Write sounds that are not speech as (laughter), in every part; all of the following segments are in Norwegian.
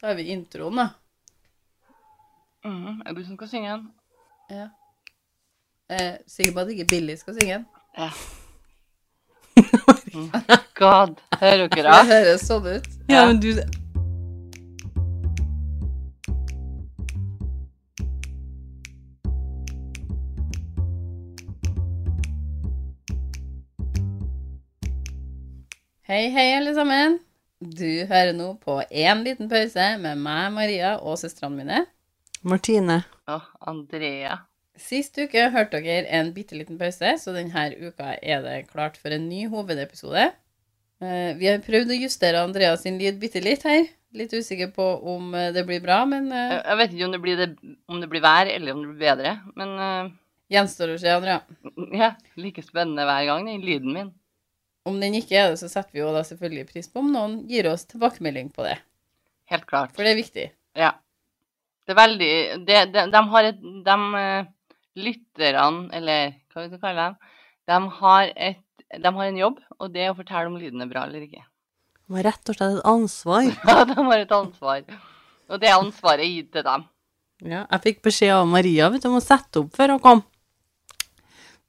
tar vi introen, da. Mhm, Er det du som skal synge den? Ja. Eh, sikker på at ikke Billy skal synge den. Ja. Mm. (laughs) God, hører dere Det det? høres sånn ut. Ja, men du Hei, hei, alle sammen. Du hører nå på én liten pause med meg, Maria, og søstrene mine. Martine. Og Andrea. Sist uke hørte dere en bitte liten pause, så denne uka er det klart for en ny hovedepisode. Eh, Vi har prøvd å justere Andrea sin lyd bitte litt her. Litt usikker på om eh, det blir bra, men eh, Jeg vet ikke om det blir, det, om det blir vær, eller om det blir bedre, men gjenstår å se, Andrea. (laughs) ja, like spennende hver gang, den lyden min. Om den ikke er det, så setter vi jo da selvfølgelig pris på om noen gir oss tilbakemelding på det. Helt klart. For det er viktig. Ja. Det er veldig De, de, de har et De eh, lytterne, eller hva vi skal kalle dem, de har, et, de har en jobb, og det er å fortelle om lyden er bra eller ikke. De har rett og slett et ansvar. (laughs) Ja, de har et ansvar. Og det ansvaret er gitt til dem. Ja, jeg fikk beskjed av Maria vet du, om å sette opp før hun kom.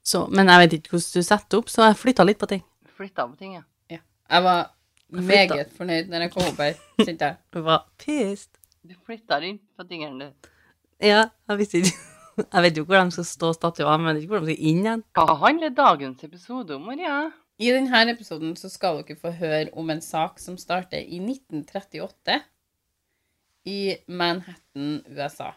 Så, men jeg vet ikke hvordan du setter opp, så jeg flytta litt på ting. Flytta på ting, ja. Jeg var Jeg meget fornøyd når jeg kom opp her, kjente jeg. Du var pissed. Du flytta rundt på tingene, du. Ja, jeg visste ikke (laughs) Jeg vet jo hvor de skal stå statuer, men jeg vet ikke hvor de skal inn igjen. Hva handler dagens episode om, Maria? I denne episoden så skal dere få høre om en sak som starter i 1938 i Manhattan, USA.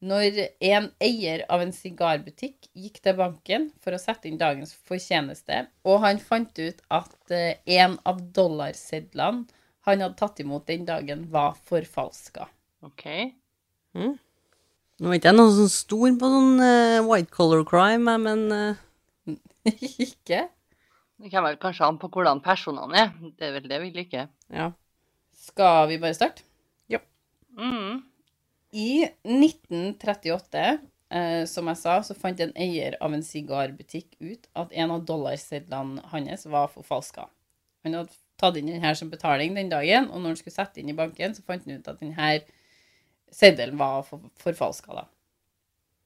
Når en eier av en sigarbutikk gikk til banken for å sette inn dagens fortjeneste, og han fant ut at eh, en av dollarsedlene han hadde tatt imot den dagen, var forfalska. OK. Nå er ikke jeg noen sånn stor på sånn uh, white color crime, men uh... (laughs) ikke? Det kommer vel kanskje an på hvordan personene er. Det er vel det vi liker. ja. Skal vi bare starte? Ja. Mm. I 1938, eh, som jeg sa, så fant en eier av en sigarbutikk ut at en av dollarsedlene hans var forfalska. Han hadde tatt inn den her som betaling den dagen, og når han skulle sette inn i banken, så fant han ut at denne seddelen var for, forfalska, da.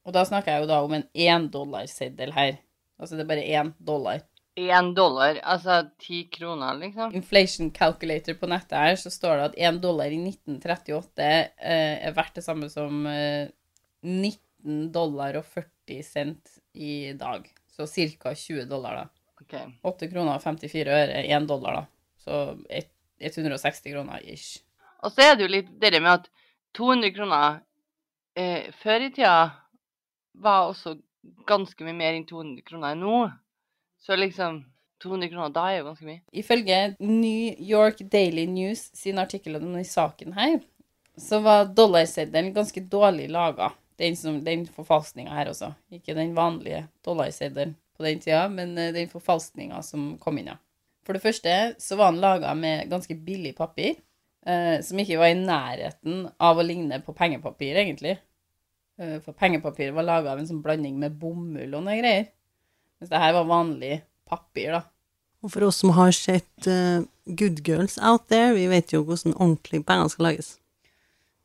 Og da snakker jeg jo da om en dollarseddel her. Altså det er bare én dollar. Én dollar, altså ti kroner, liksom. Inflation calculator på nettet her, så står det at én dollar i 1938 eh, er verdt det samme som eh, 19 dollar og 40 cent i dag. Så ca. 20 dollar, da. Okay. 8 kroner og 54 øre er 1 dollar, da. Så et- 160 kroner ish. Og så er det jo litt det med at 200 kroner eh, før i tida var også ganske mye mer enn 200 kroner nå. Så liksom 200 kroner da er jo ganske mye. Ifølge New York Daily News sin artikkel om denne saken her, så var dollarseddelen ganske dårlig laga. Den, som- den forfalskninga her også. Ikke den vanlige dollarseddelen på den tida, men eh, den forfalskninga som kom inn, ja. For det første så var den laga med ganske billig papir, eh, som ikke var i nærheten av å ligne på pengepapir, egentlig. Eh, for pengepapir var laga av en sånn blanding med bomull og noe greier. Mens det her var vanlig papir, da. Og for oss som har sett uh, Good Girls Out There, vi vet jo hvordan ordentlige penger skal lages.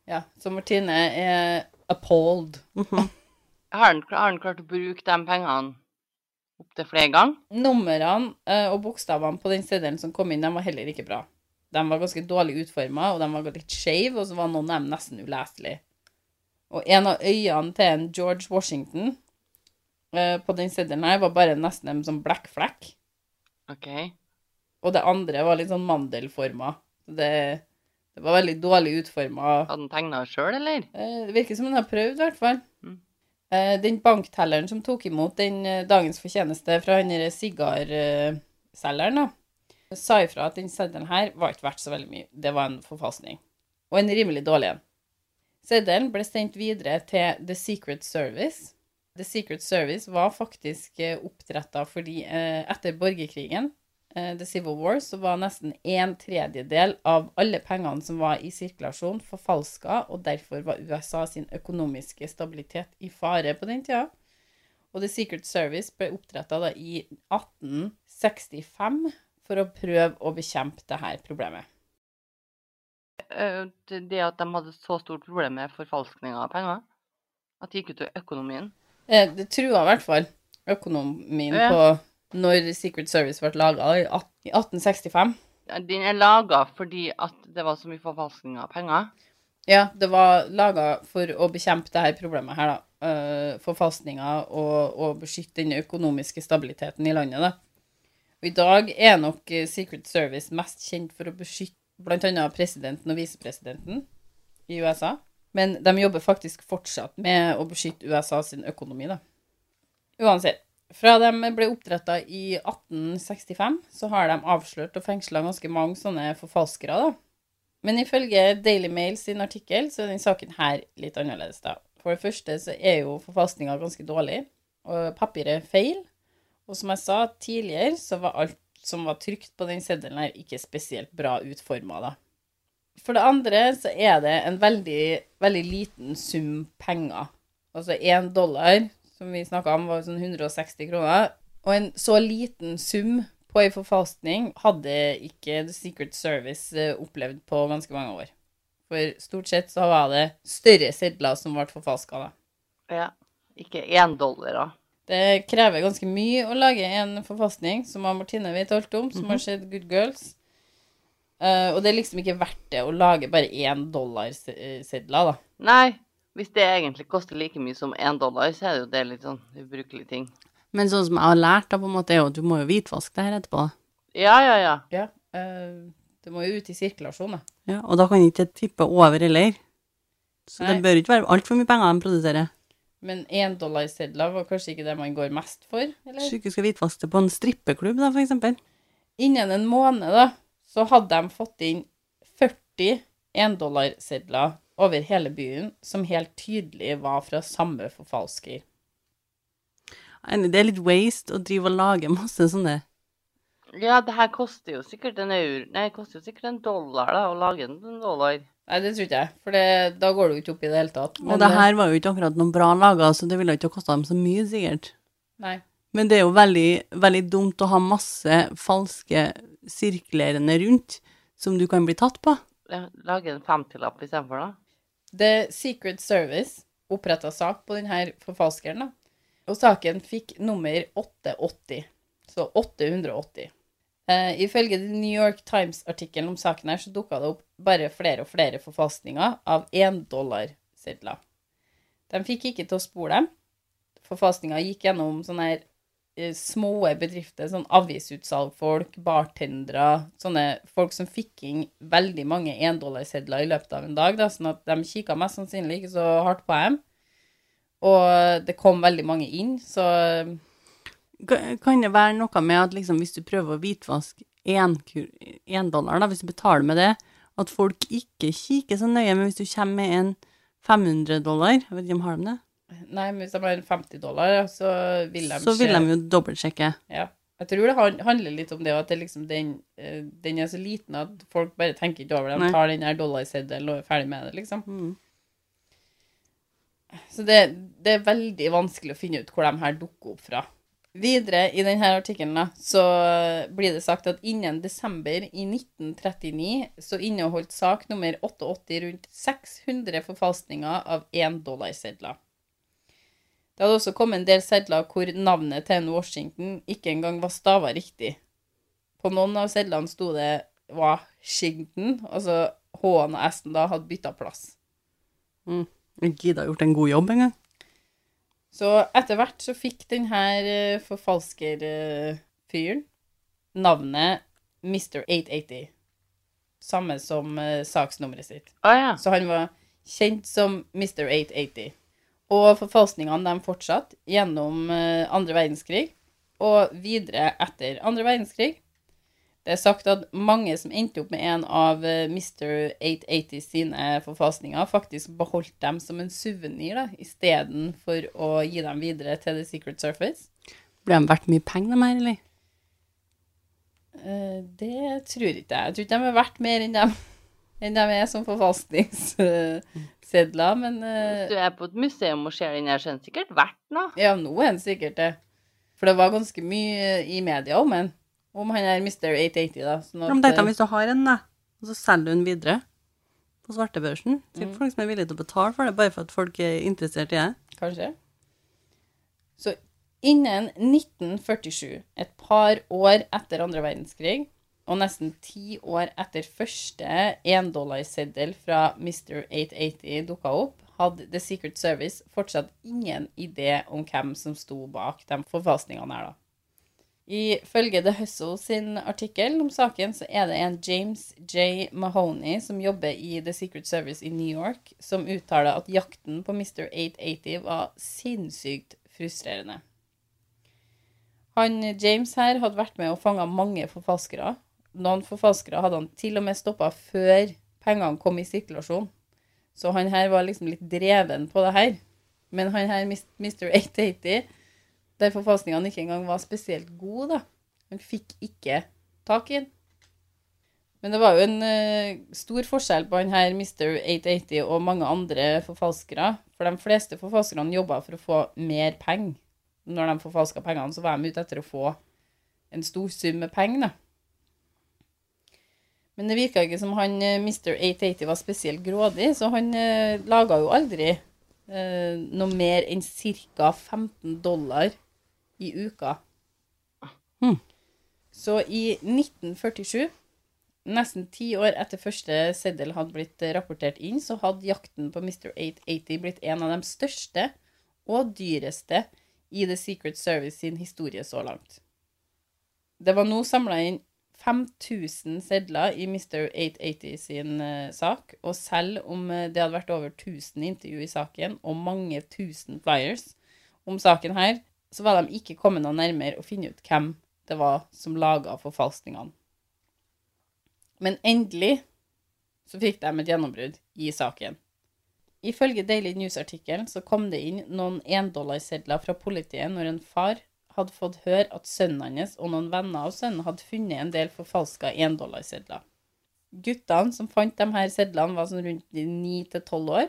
Ja, så Martine er appalled. Har han, har den klart å bruke de pengene opptil flere ganger? Numrene uh, og bokstavene på den seddelen som kom inn, de var heller ikke bra. De var ganske dårlig utforma, og de var litt skeive, og så var noen av dem nesten uleselige. Og en av øynene til en George Washington eh, på den seddelen her var bare nesten en sånn blekkflekk. OK. Og det andre var litt sånn mandelforma. Det, det var veldig dårlig utforma. Hadde den tegna sjøl, eller? Eh, Det virker som han har prøvd, i hvert fall. Mm. Eh, Den banktelleren som tok imot den eh, dagens fortjeneste fra han sigarselgeren, da, sa ifra at den seddelen her var ikke verdt så veldig mye. Det var en forfalskning. Og en rimelig dårlig en. Seddelen ble sendt videre til The Secret Service. The Secret Service var faktisk oppdretta fordi eh, etter borgerkrigen, eh, The Civil War, så var nesten en tredjedel av alle pengene som var i sirkulasjon, forfalska, og derfor var USA sin økonomiske stabilitet i fare på den tida. Og The Secret Service ble oppdretta i 1865 for å prøve å bekjempe dette problemet. eh, det at de hadde så stort problem med forfalskning av penger? At det gikk ut over økonomien? Eh, Det trua i hvert fall økonomien Ja. på når Secret Service ble laga i 1865. Den er laga fordi at det var så mye forfalskning av penger. Ja, det var laga for å bekjempe det her problemet her, da. Forfalskninga og, og beskytte den økonomiske stabiliteten i landet, da. Og I dag er nok eh, Secret Service mest kjent for å beskytte bl.a. presidenten og visepresidenten i USA. Men de jobber faktisk fortsatt med å beskytte USA sin økonomi, da. Uansett. Fra de ble oppdretta i 1865, så har de avslørt og fengsla ganske mange sånne forfalskere, da. Men ifølge Daily Mail sin artikkel så er den saken her litt annerledes, da. For det første så er jo forfalskninga ganske dårlig, og papiret feil. Og som jeg sa tidligere, så var alt som var trykt på den seddelen her, ikke spesielt bra utforma, da. For det andre så er det en veldig, veldig liten sum penger. Altså én dollar, som vi snakka om, var sånn 160 kroner. Og en så liten sum på ei forfalskning hadde ikke The Secret Service eh, opplevd på ganske mange år. For stort sett så var det større sedler som ble forfalska, da. Ja. Ikke én dollar, da. Det krever ganske mye å lage en forfalskning, som Martine vet alt om, som har sett Good Girls. Eh, og det er liksom ikke verdt det å lage bare én dollar-sedler, da. Nei, hvis det egentlig koster like mye som én dollar, så er det jo det litt sånn ubrukelig ting. Men sånn som jeg har lært, da, på en måte, er jo at du må jo hvitvaske det her etterpå. Ja, ja, ja. Ja. uh, det må jo ut i sirkulasjon, da. Ja, og da kan ikke det tippe over heller. Så Nei. det bør ikke være altfor mye penger de produserer. Men én dollar-sedler var kanskje ikke det man går mest for? eller? Så skal hvitvaske det på en strippeklubb, da, for eksempel. Innen en måned, da, så hadde de fått inn 40 endollarsedler over hele byen, som helt tydelig var fra samme forfalsker. Det er litt waste å drive og lage masse sånne Ja, det her koster jo sikkert en euro Nei, det koster jo sikkert en dollar da, å lage en dollar. Nei, det tror ikke jeg, for det, da går det jo ikke opp i det hele tatt. Og det her var jo ikke akkurat noen bra laga, så det ville jo ikke ha kosta dem så mye, sikkert. Nei. Men det er jo veldig, veldig dumt å ha masse falske sirklerende rundt som du kan bli tatt på. Lage en femtilapp istedenfor, da. The Secret Service oppretta sak på denne forfalskeren, da. Og saken fikk nummer 880. Så 880. Eh, ifølge The New York Times-artikkelen om saken her, så dukka det opp bare flere og flere forfalskninger av éndollarsedler. De fikk ikke til å spore dem. Forfalskninga gikk gjennom sånne her små bedrifter, sånn avisutsalgfolk, bartendere, sånne folk som fikk inn veldig mange endollarsedler i løpet av en dag, da, sånn at de kikka mest sannsynlig ikke så hardt på dem. Og det kom veldig mange inn, så Kan det være noe med at liksom, hvis du prøver å hvitvaske én dollar, da, hvis du betaler med det, at folk ikke kikker så nøye, men hvis du kommer med en 500 dollar, jeg vet ikke om har de det, Nei, men hvis de har 50 dollar, så vil de så vil de jo dobbeltsjekke. Ja. Jeg tror det handler litt om det, at det liksom den, eh, den er så liten at folk bare tenker ikke over det. De tar den her dollarseddelen og er ferdig med det, liksom. Mm. Så det, det er veldig vanskelig å finne ut hvor de her dukker opp fra. Videre i denne artikkelen så blir det sagt at innen desember i 1939 så inneholdt sak nummer 88 rundt 600 forfalskninger av én dollarsedler. Det hadde også kommet en del sedler hvor navnet til en Washington ikke engang var stava riktig. På noen av sedlene sto det Washington, altså H-en og S-en da hadde bytta plass. Gida har gjort en god jobb en gang. Så etter hvert så fikk denne forfalskerfyren navnet Mr. 880. Samme som eh, saksnummeret sitt. Å ja. Så han var kjent som Mr. 880. Og forfalskningene de fortsatte gjennom eh, andre verdenskrig og videre etter andre verdenskrig. Det er sagt at mange som endte opp med en av eh, Mr. 880 sine forfalskninger, faktisk beholdt dem som en suvenir istedenfor å gi dem videre til The Secret Surface. Ble de verdt mye penger, de her, eller? Eh, det tror ikke jeg. Jeg tror ikke de er verdt mer enn dem, enn de er som forfalskningssedler, men uh, Hvis du er på et museum og ser den her, så er den sikkert verdt noe. Ja, nå er den sikkert det. For det var ganske mye i media om han. Om han er Mr. 880, da. Sånn Ja, men at, tenk hvis du har en, da, og så selger du den videre. på svartebørsen. til Mm. folk som er villige til å betale for det, bare for at folk er interessert i det. Kanskje. Så innen 1947, et par år etter andre verdenskrig, og nesten ti år etter første endollarseddel fra Mr. 880 dukka opp, hadde The Secret Service fortsatt ingen idé om hvem som sto bak de forfalskningene her, da. Ifølge The Hustle sin artikkel om saken, så er det en James J. Mahoney som jobber i The Secret Service i New York, som uttaler at jakten på Mr. 880 var sinnssykt frustrerende. Han James her hadde vært med og fanga mange forfalskere. Noen forfalskere hadde han til og med stoppa før pengene kom i sirkulasjon. Så han her var liksom litt dreven på det her. Men han her, Mr. 880, der forfalskningene ikke engang var spesielt gode, da. Han fikk ikke tak i den. Men det var jo en uh, stor forskjell på han her Mr. 880 og mange andre forfalskere. For de fleste forfalskerne jobba for å få mer penger. Når de forfalska pengene, så var de ute etter å få en stor sum med penger, da. Men det virka ikke som han eh, Mr. 880 var spesielt grådig, så han eh, laga jo aldri eh, noe mer enn ca. 15 dollar i uka. Hmm. Så i 1947, nesten ti år etter første seddel hadde blitt rapportert inn, så hadde jakten på Mr. 880 blitt en av de største og dyreste i The Secret Service sin historie så langt. Det var nå samla inn 5000 sedler i Mr. 880 sin uh, sak, og selv om eh, det hadde vært over 1000 intervju i saken, og mange tusen flyers om saken her, så var de ikke kommet noe nærmere å finne ut hvem det var som laga forfalskningene. Men endelig så fikk de et gjennombrudd i saken. Ifølge Daily News-artikkelen så kom det inn noen endollarsedler fra politiet når en far hadde fått høre at sønnen hans og noen venner av sønnen hadde funnet en del forfalska endollarsedler. Guttene som fant de her sedlene, var sånn rundt 9-12 år.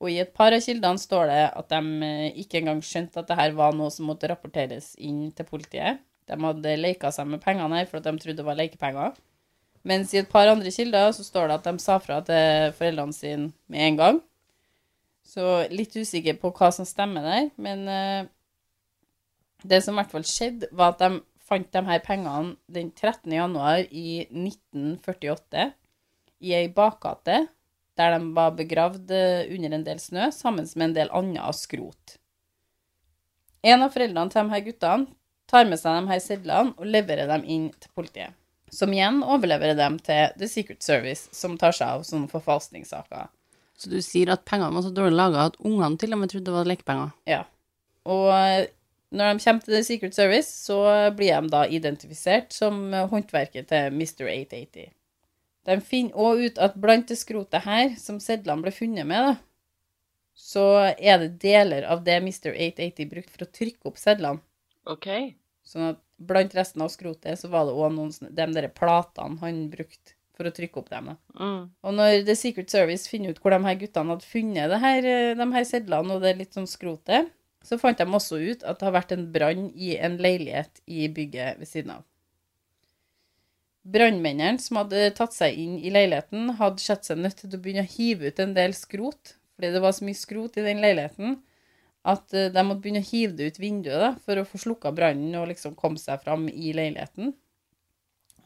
Og i et par av kildene står det at de eh, ikke engang skjønte at det her var noe som måtte rapporteres inn til politiet. De hadde leka seg med pengene her for at de trodde det var lekepenger. Mens i et par andre kilder så står det at de sa fra til foreldrene sine med en gang. Så litt usikker på hva som stemmer der, men eh, det som i hvert fall skjedde, var at de fant de her pengene den 13. januar i 1948 i ei bakgate der de var begravd eh, under en del snø, sammen med en del annet skrot. En av foreldrene til de her guttene tar med seg de her sedlene og leverer dem inn til politiet, som igjen overleverer dem til The Secret Service, som tar seg av sånne forfalskningssaker. Så du sier at pengene var så dårlig laga at ungene til og med trodde det var lekepenger. Ja. Og eh, når de kommer til The Secret Service, så blir de da identifisert som håndverket til Mr. 880. De finner òg ut at blant det skrotet her, som sedlene ble funnet med, da, så er det deler av det Mr. 880 brukte for å trykke opp sedlene. OK. Sånn at blant resten av skrotet så var det òg noen de der platene han brukte for å trykke opp dem. da. Mm. Og når The Secret Service finner ut hvor de her guttene hadde funnet det her, eh, de her sedlene og det litt sånn skrotet, så fant de også ut at det har vært en brann i en leilighet i bygget ved siden av. Brannmennene som hadde tatt seg inn i leiligheten, hadde sett seg nødt til å begynne å hive ut en del skrot, fordi det var så mye skrot i den leiligheten, at eh, de måtte begynne å hive det ut vinduet da, for å få slukka brannen og liksom komme seg fram i leiligheten.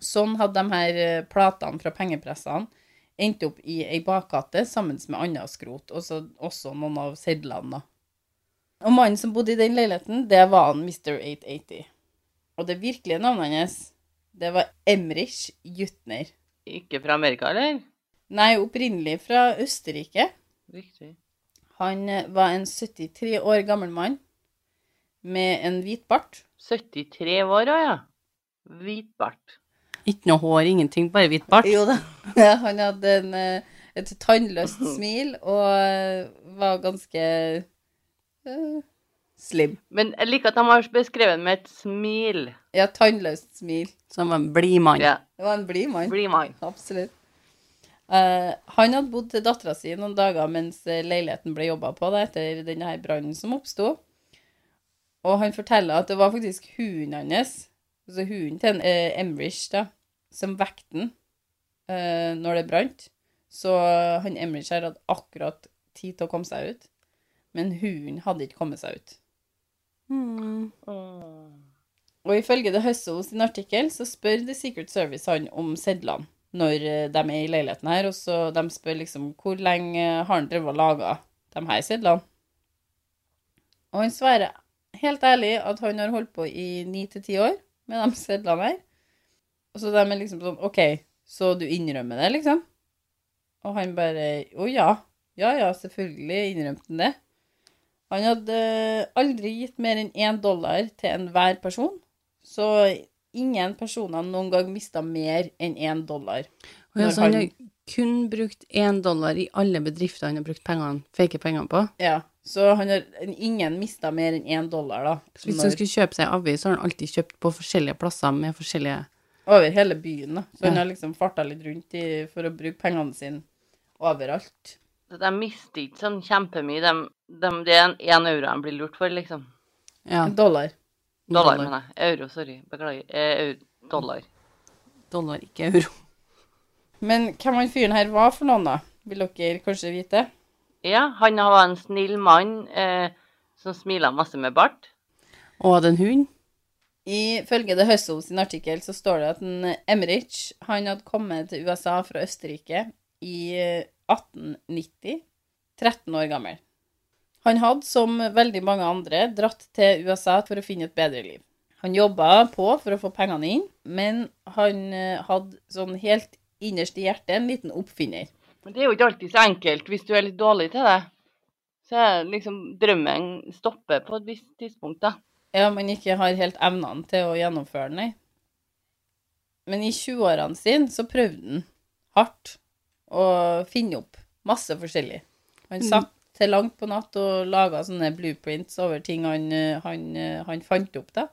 Sånn hadde de her eh, platene fra pengepressene endt opp i ei bakgate sammen med annet skrot, og også noen av sedlene. da. Og mannen som bodde i den leiligheten, det var han Mr. 880. Og det virkelige navnet hans, det var Emrich Jutner. Ikke fra Amerika, eller? Nei, opprinnelig fra Østerrike. Riktig. Han eh, var en 73 år gammel mann med en hvit bart. 73 år ja. Hvit bart. Ikke noe hår, ingenting, bare hvit bart. Jo da. (laughs) Han hadde en, eh, et tannløst smil og eh, var ganske eh, slim. Men jeg liker at de har beskrevet med et smil. Ja, tannløst smil. Som en blid mann. Ja. Det var en blid mann. Bli mann. Absolutt. Uh, han hadde bodd til dattera si noen dager mens eh, leiligheten ble jobba på da, etter denne her brannen som oppsto. Og han forteller at det var faktisk hunden hans, altså hunden til en, uh, Emrich, da, som vekte den uh, når det brant. Så han Emrich her hadde akkurat tid til å komme seg ut, men hunden hadde ikke kommet seg ut. Mm. Og ifølge The Hustle sin artikkel så spør The Secret Service han om sedlene når eh, de er i leiligheten her, og så de spør liksom hvor lenge har han drevet og laga de her sedlene. Og han svarer helt ærlig at han har holdt på i ni til ti år med de sedlene her. Og så de er liksom sånn OK, så du innrømmer det, liksom? Og han bare Å ja. Ja ja, selvfølgelig innrømte han det. Han hadde aldri gitt mer enn én dollar til enhver person, så ingen personer noen gang mista mer enn én dollar. Og ja, så han har kun brukt én dollar i alle bedrifter han har brukt pengene, fake pengene på. Ja, så han har, ingen mista mer enn én dollar, da. Så hvis Når- han skulle kjøpe seg avis, så har han alltid kjøpt på forskjellige plasser med forskjellige Over hele byen, da. Så han har liksom farta litt rundt i, for å bruke pengene sine overalt. De mister ikke sånn kjempemye. De, de, det er en én euro de blir lurt for, liksom. Ja, Dollar. dollar. Dollar, mener jeg. Euro, sorry. Beklager. Eh, euro, dollar. Dollar, ikke euro. Men hvem han fyren her var for noen, da? Vil dere kanskje vite? Ja, han var en snill mann eh, som smila masse med bart. Og hadde en hund. Ifølge The Hustle sin artikkel så står det at en Emmerich han hadde kommet til USA fra Østerrike i eh, 1890, 13 år gammel. Han hadde, som veldig mange andre, dratt til USA for å finne et bedre liv. Han jobba på for å få pengene inn, men han eh, hadde sånn helt innerst i hjertet en liten oppfinner. Men det er jo ikke alltid så enkelt hvis du er litt dårlig til det. Så er liksom drømmen stopper på et visst tidspunkt, da. Ja, man ikke har helt evnene til å gjennomføre den, nei. Men i 20-årene sine så prøvde han hardt å finne opp masse forskjellig. Han Mm. satt til langt på natt og laga sånne blueprints over ting han, eh, han, eh, han fant opp, da.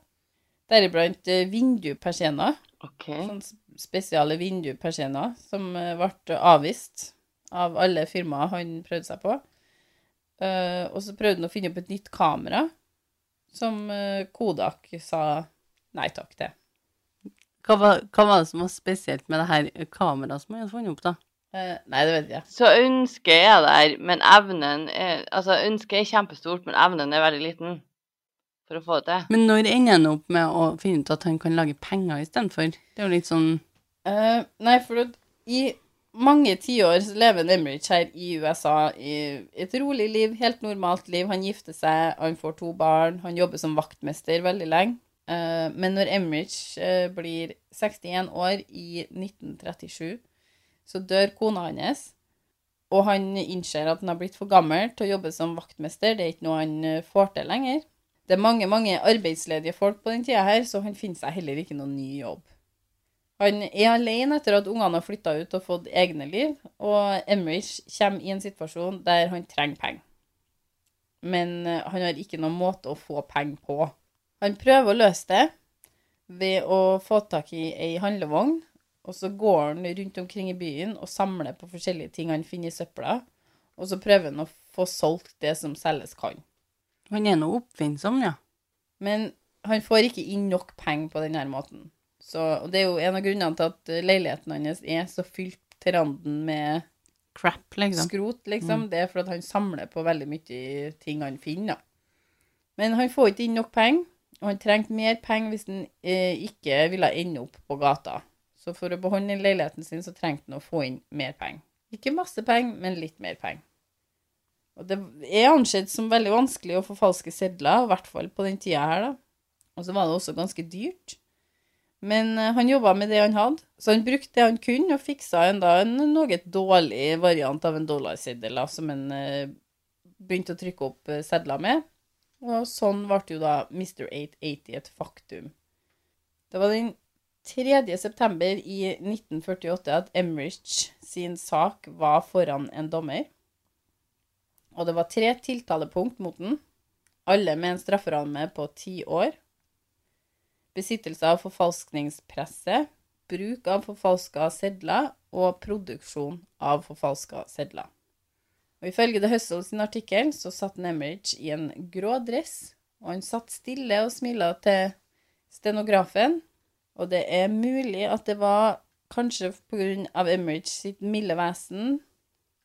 Deriblant eh, vindupersienner. OK. Sånne spesiale vindupersienner som ble avvist av alle firmaer han prøvde seg på. Og så prøvde han å finne opp et nytt kamera, som Kodak sa nei takk til. Hva var, hva var det som var spesielt med det her kameraet som han hadde funnet opp, da? Eh, nei, det vet jeg. Så ønsket er der, men evnen er Altså, ønsket er kjempestort, men evnen er veldig liten for å få det til. Men når ender han opp med å finne ut at han kan lage penger istedenfor? Det er jo litt sånn uh, nei, for i mange tiår lever Nemrich her i USA i et rolig liv, helt normalt liv. Han gifter seg, han får to barn, han jobber som vaktmester veldig lenge. Uh, men når Emrich uh, blir 61 år i 1937, så dør kona hans. Og han innser at han har blitt for gammel til å jobbe som vaktmester. Det er ikke noe han eh, får til lenger. Det er mange mange arbeidsledige folk på den tida her, så han finner seg heller ikke noen ny jobb. Han er alene etter at ungene har flytta ut og fått egne liv, og Emmerich kommer i en situasjon der han trenger penger. Men eh, han har ikke noen måte å få penger på. Han prøver å løse det ved å få tak i ei handlevogn, og så går han rundt omkring i byen og samler på forskjellige ting han finner i søpla, og så prøver han å få solgt det som selges kan. Han er nå oppfinnsom, ja. Men han får ikke inn nok penger på denne måten. Så, og det er jo en av grunnene til at leiligheten hans er så fylt til randen med Crap, liksom. skrot, liksom. Det er fordi han samler på veldig mye ting han finner. Men han får ikke inn nok penger, og han trengte mer penger hvis han eh, ikke ville ende opp på gata. Så for å beholde leiligheten sin, så trengte han å få inn mer penger. Ikke masse penger, men litt mer penger. Og det er ansett som veldig vanskelig å få falske sedler, i hvert fall på den tida her, da. Og så var det også ganske dyrt. Men eh, han jobba med det han hadde, så han brukte det han kunne, og fiksa en, da, en noe dårlig variant av en dollarseddel som han eh, begynte å trykke opp eh, sedler med. Og sånn ble jo da Mr. 880 et faktum. Det var den 3. september i 1948 at Emmerich sin sak var foran en dommer. Og det var tre tiltalepunkt mot den, alle med en strafferamme på ti år besittelse av forfalskningspresse, bruk av forfalska sedler og produksjon av forfalska sedler. Og Ifølge The Hustle sin artikkel så satt Nemrich i en grå dress, og han satt stille og smila til stenografen, og det er mulig at det var kanskje av Emmerich sitt milde vesen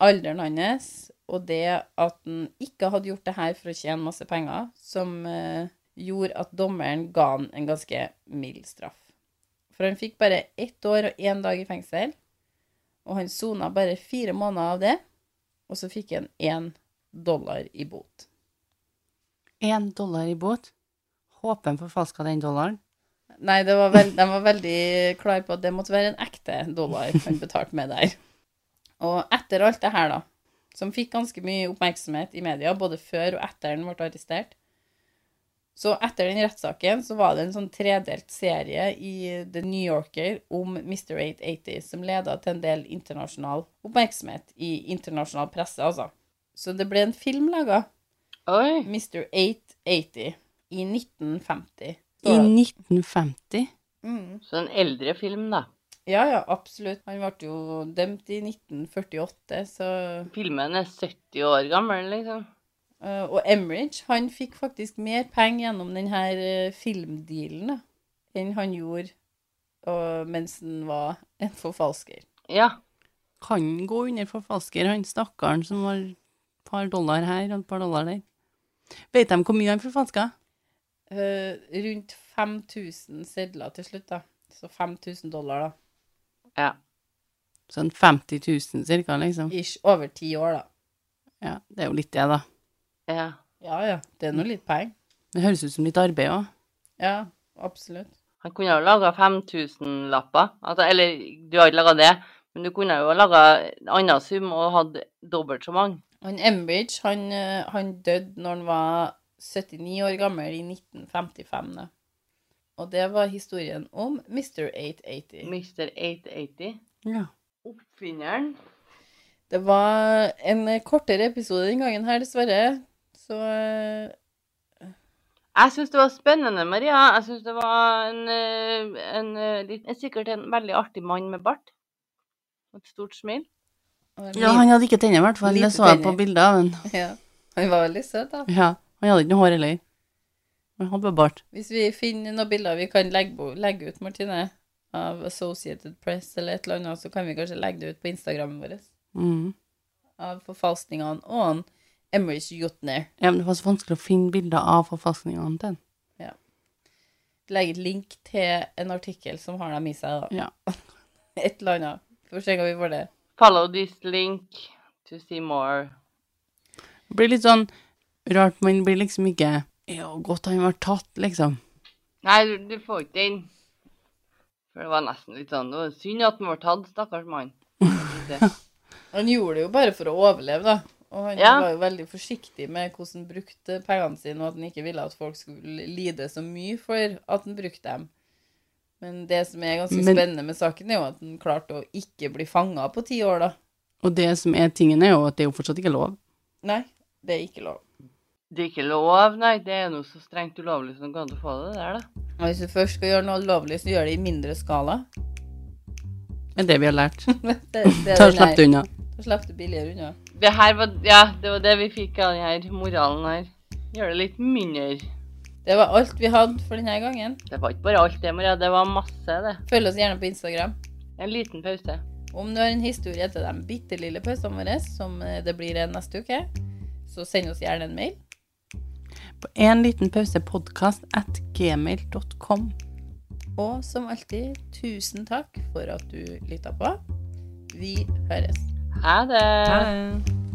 alderen hans, og det at han ikke hadde gjort det her for å tjene masse penger, som eh, gjorde at dommeren ga han en ganske mild straff. For han fikk bare ett år og én dag i fengsel, og han sona bare fire måneder av det, og så fikk han én dollar i bot. Én dollar i bot. Håper han forfalska den dollaren. Nei, det var veld, de var veldig klare på at det måtte være en ekte dollar han betalte med der. Og etter alt det her, da, som fikk ganske mye oppmerksomhet i media, både før og etter han ble arrestert, så etter den rettssaken så var det en sånn tredelt serie i The New Yorker om Mr. 880, som leda til en del internasjonal oppmerksomhet i internasjonal presse, altså. Så det ble en film laga, Mr. 880, i 1950. I 1950. Mm. Så en eldre film, da. Ja, ja, absolutt. Han ble jo dømt i 1948, så Filmen er 70 år gammel, liksom. Uh, Og Emridge, han fikk faktisk mer penger gjennom denne uh, filmdealen da, enn han gjorde uh, mens han var en forfalsker. Ja. Kan gå under forfalsker, han stakkaren som har et par dollar her og et par dollar der? Vet de hvor mye han forfalska? Eh, rundt 5000 sedler til slutt, da. Så 5000 dollar, da. Ja. Sånn 50 000 cirka, liksom. Ish over ti år, da. Ja, det er jo litt det, da. Ja. Ja, ja. Det er nå litt penger. Det høres ut som litt arbeid òg. Ja, absolutt. Han kunne jo laga 5000-lapper. Altså, eller, du har ikke laga det, men du kunne jo laga en annen sum og hatt dobbelt så mange. Han Embridge, han, eh, han døde når han var 79 år gammel i 1955. Da. Og det var historien om Mr. 880. Mr. 880. Ja. Oppfinneren. Det var en kortere episode den gangen her, dessverre. Så eh, Jeg syns det var spennende, Maria. Jeg syns det var en, eh, en, eh, en, sikkert en veldig artig mann med bart. Og Et stort smil. ja, han hadde ikke tenner, i hvert fall. Det så jeg på bildet av han. (laughs) ja. Han var veldig søt, da. Ja, han hadde ikke noe hår heller. Han hadde bare bart. Hvis vi finner noen bilder vi kan legge, legge ut, Martine, av Associated Press eller et eller annet, så kan vi kanskje legge det ut på Instagrammen vår. Mm. Av forfalskningene og han Emrys Jotner. Ja, men det var så vanskelig å finne bilder av forfalskningene til han. Legge et link til en artikkel som har dem i seg, da. Ja. (laughs) Et eller annet. For se hva vi får det. Follow this link to see more. Det blir litt sånn rart, man blir liksom ikke Ja, godt han var tatt, liksom. Nei, du, du får ikke den. For det var nesten litt sånn Det var synd at han ble tatt, stakkars mann. (laughs) Han gjorde det jo bare for å overleve, da. Og han Ja. var jo veldig forsiktig med hvordan han brukte pengene sine, og at han ikke ville at folk skulle lide så mye for at han brukte dem. Men det som er ganske Men- spennende med saken, er jo at han klarte å ikke bli fanga på ti år, da. Og det som er tingen, er jo at det er jo fortsatt ikke lov. Nei, det er ikke lov. Det er ikke lov, nei. Det er noe så strengt ulovlig som kan går få det der, da. Og hvis du først skal gjøre noe lovlig, så gjør det i mindre skala. Det er det vi har lært. (laughs) det, det Ta den Slipp det unna. Da slapp du billigere unna. Det her var Ja, det var det vi fikk av denne moralen her. Gjør det litt mindre. Det var alt vi hadde for denne gangen. Det var ikke bare alt det, Maria. Det var masse, det. Følg oss gjerne på Instagram. En liten pause. Om du har en historie til de bitte lille pausene våre, som eh, det blir neste uke, så send oss gjerne en mail. På en liten pause podkast at gmail.com. Og som alltid, tusen takk for at du lytta på. Vi høres. Ha det. Ha det.